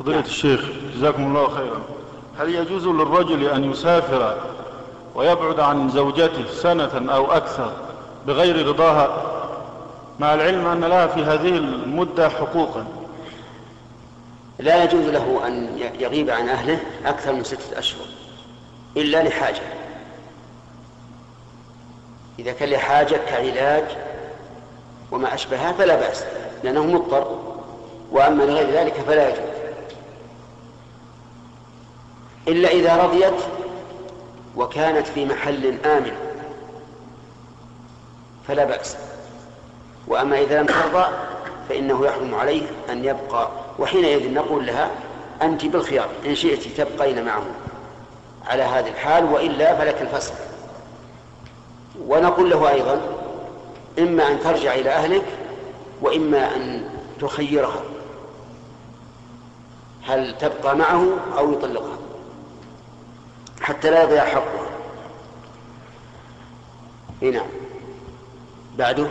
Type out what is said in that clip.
فضيلة الشيخ جزاكم الله خيرا. هل يجوز للرجل أن يسافر ويبعد عن زوجته سنة أو أكثر بغير رضاها؟ مع العلم أن لها في هذه المدة حقوقا. لا يجوز له أن يغيب عن أهله أكثر من ستة أشهر إلا لحاجة. إذا كان لحاجة كعلاج وما أشبهها فلا بأس لأنه مضطر وأما لغير ذلك فلا يجوز. إلا إذا رضيت وكانت في محل آمن. فلا بأس. وأما إذا لم ترضى فإنه يحرم عليه أن يبقى. وحينئذ نقول لها أنت بالخيار. إن شئت تبقين معه. على هذه الحال وإلا فلك الفسخ ونقول له أيضا إما أن ترجع إلى أهلك وإما أن تخيرها. هل تبقى معه أو يطلقها؟ حتى لا يضيع حقها نعم. بعده؟